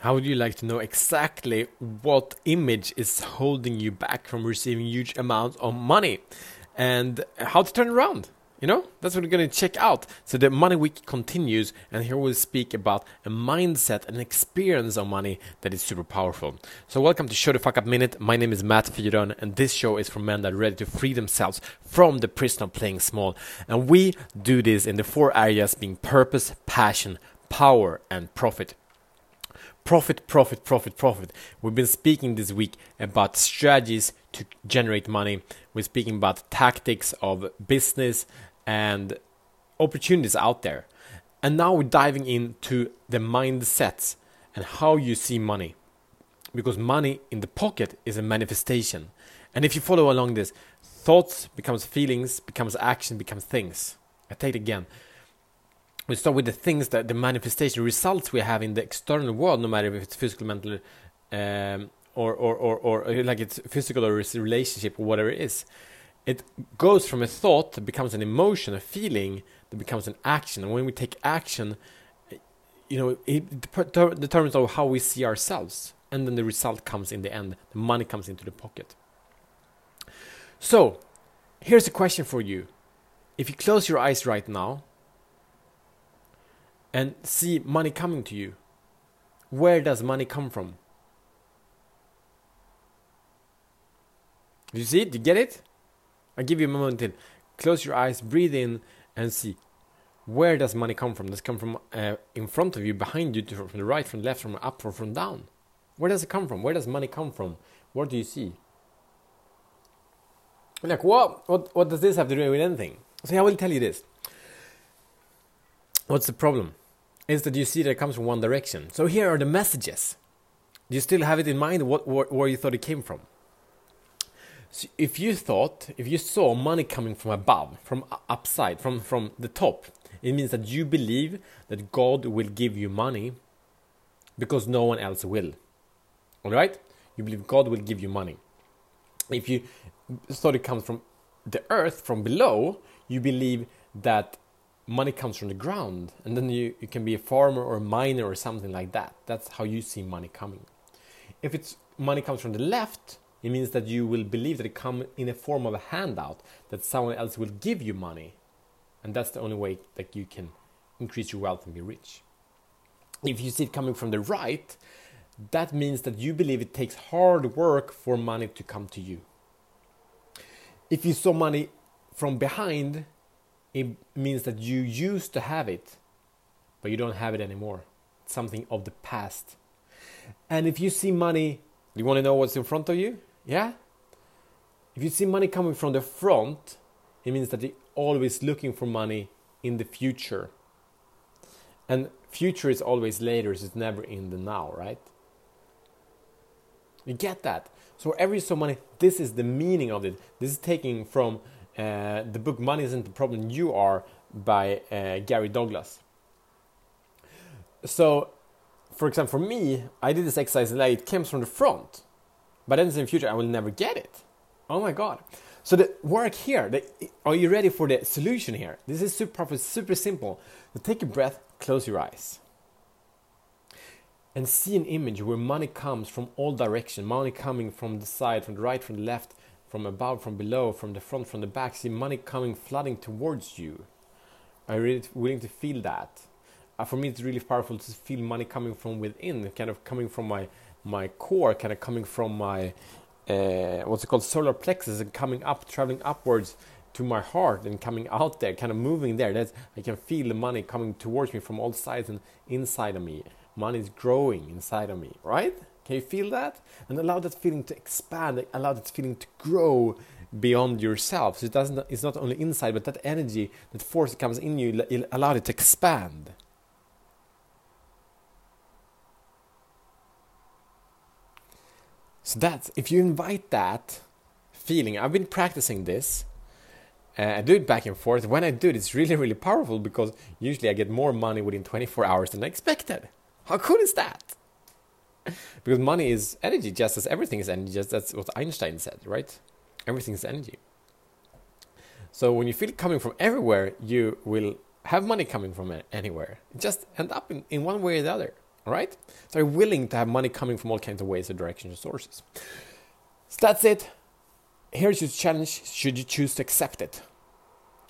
How would you like to know exactly what image is holding you back from receiving huge amounts of money and how to turn around? You know, that's what we're going to check out. So the Money Week continues, and here we'll speak about a mindset and experience of money that is super powerful. So welcome to Show the Fuck Up Minute. My name is Matt Fyron, and this show is for men that are ready to free themselves from the prison of playing small. And we do this in the four areas being purpose, passion, power, and profit profit, profit, profit, profit. We've been speaking this week about strategies to generate money. We're speaking about tactics of business and opportunities out there. And now we're diving into the mindsets and how you see money. Because money in the pocket is a manifestation. And if you follow along this, thoughts becomes feelings, becomes action, becomes things. I take it again we start with the things that the manifestation results we have in the external world, no matter if it's physical, mental, um, or, or, or, or like it's physical or it's relationship or whatever it is. It goes from a thought that becomes an emotion, a feeling that becomes an action. And when we take action, you know, it determines how we see ourselves. And then the result comes in the end. The money comes into the pocket. So, here's a question for you. If you close your eyes right now, and see money coming to you. Where does money come from? You see it? You get it? i give you a moment to close your eyes, breathe in, and see where does money come from? Does it come from uh, in front of you, behind you, from the right, from the left, from up, or from down? Where does it come from? Where does money come from? What do you see? Like what? What? What does this have to do with anything? So I will tell you this. What's the problem? Is that you see that it comes from one direction. So here are the messages. Do you still have it in mind what, where, where you thought it came from? So if you thought, if you saw money coming from above, from upside, from, from the top, it means that you believe that God will give you money because no one else will. All right? You believe God will give you money. If you thought it comes from the earth, from below, you believe that money comes from the ground and then you, you can be a farmer or a miner or something like that. That's how you see money coming. If it's money comes from the left it means that you will believe that it comes in a form of a handout that someone else will give you money and that's the only way that you can increase your wealth and be rich. If you see it coming from the right that means that you believe it takes hard work for money to come to you. If you saw money from behind it means that you used to have it, but you don't have it anymore. It's something of the past. And if you see money, you want to know what's in front of you? Yeah? If you see money coming from the front, it means that you're always looking for money in the future. And future is always later, so it's never in the now, right? You get that? So every so money, this is the meaning of it. This is taking from uh, the book Money Isn't the Problem You Are by uh, Gary Douglas. So, for example, for me, I did this exercise and it came from the front, but then in the future I will never get it. Oh my god. So the work here, the, are you ready for the solution here? This is super, super simple. So take a breath, close your eyes. And see an image where money comes from all directions, money coming from the side, from the right, from the left, from above, from below, from the front, from the back, see money coming flooding towards you. Are you really willing to feel that? Uh, for me, it's really powerful to feel money coming from within, kind of coming from my my core, kind of coming from my uh, what's it called, solar plexus, and coming up, traveling upwards to my heart, and coming out there, kind of moving there. That's I can feel the money coming towards me from all sides and inside of me. Money is growing inside of me, right? Can you feel that? And allow that feeling to expand, allow that feeling to grow beyond yourself. So it doesn't it's not only inside, but that energy, that force that comes in you, allow it to expand. So that's if you invite that feeling, I've been practicing this. Uh, I do it back and forth. When I do it, it's really, really powerful because usually I get more money within 24 hours than I expected. How cool is that? Because money is energy, just as everything is energy. Just that's what Einstein said, right? Everything is energy. So when you feel it coming from everywhere, you will have money coming from anywhere. Just end up in, in one way or the other. right? So you're willing to have money coming from all kinds of ways or directions or sources. So that's it. Here's your challenge. Should you choose to accept it?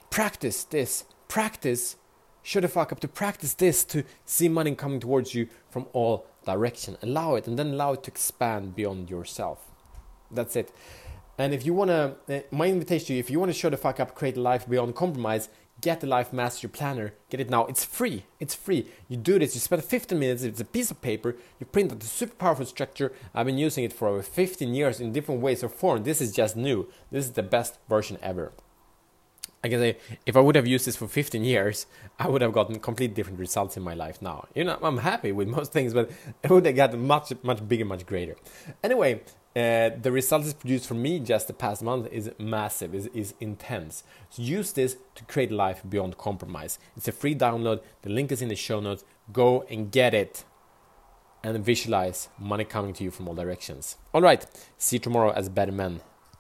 Practice this. Practice. Shut the fuck up to practice this to see money coming towards you from all direction. Allow it and then allow it to expand beyond yourself. That's it. And if you want to, uh, my invitation to you, if you want to show the fuck up, create a life beyond compromise, get the Life Mastery Planner. Get it now. It's free. It's free. You do this. You spend 15 minutes. It's a piece of paper. You print out a super powerful structure. I've been using it for over 15 years in different ways or form. This is just new. This is the best version ever. I can say if I would have used this for 15 years, I would have gotten completely different results in my life now. You know, I'm happy with most things, but it would have gotten much, much bigger, much greater. Anyway, uh, the results produced for me just the past month is massive, is, is intense. So use this to create life beyond compromise. It's a free download. The link is in the show notes. Go and get it and visualize money coming to you from all directions. All right, see you tomorrow as better men.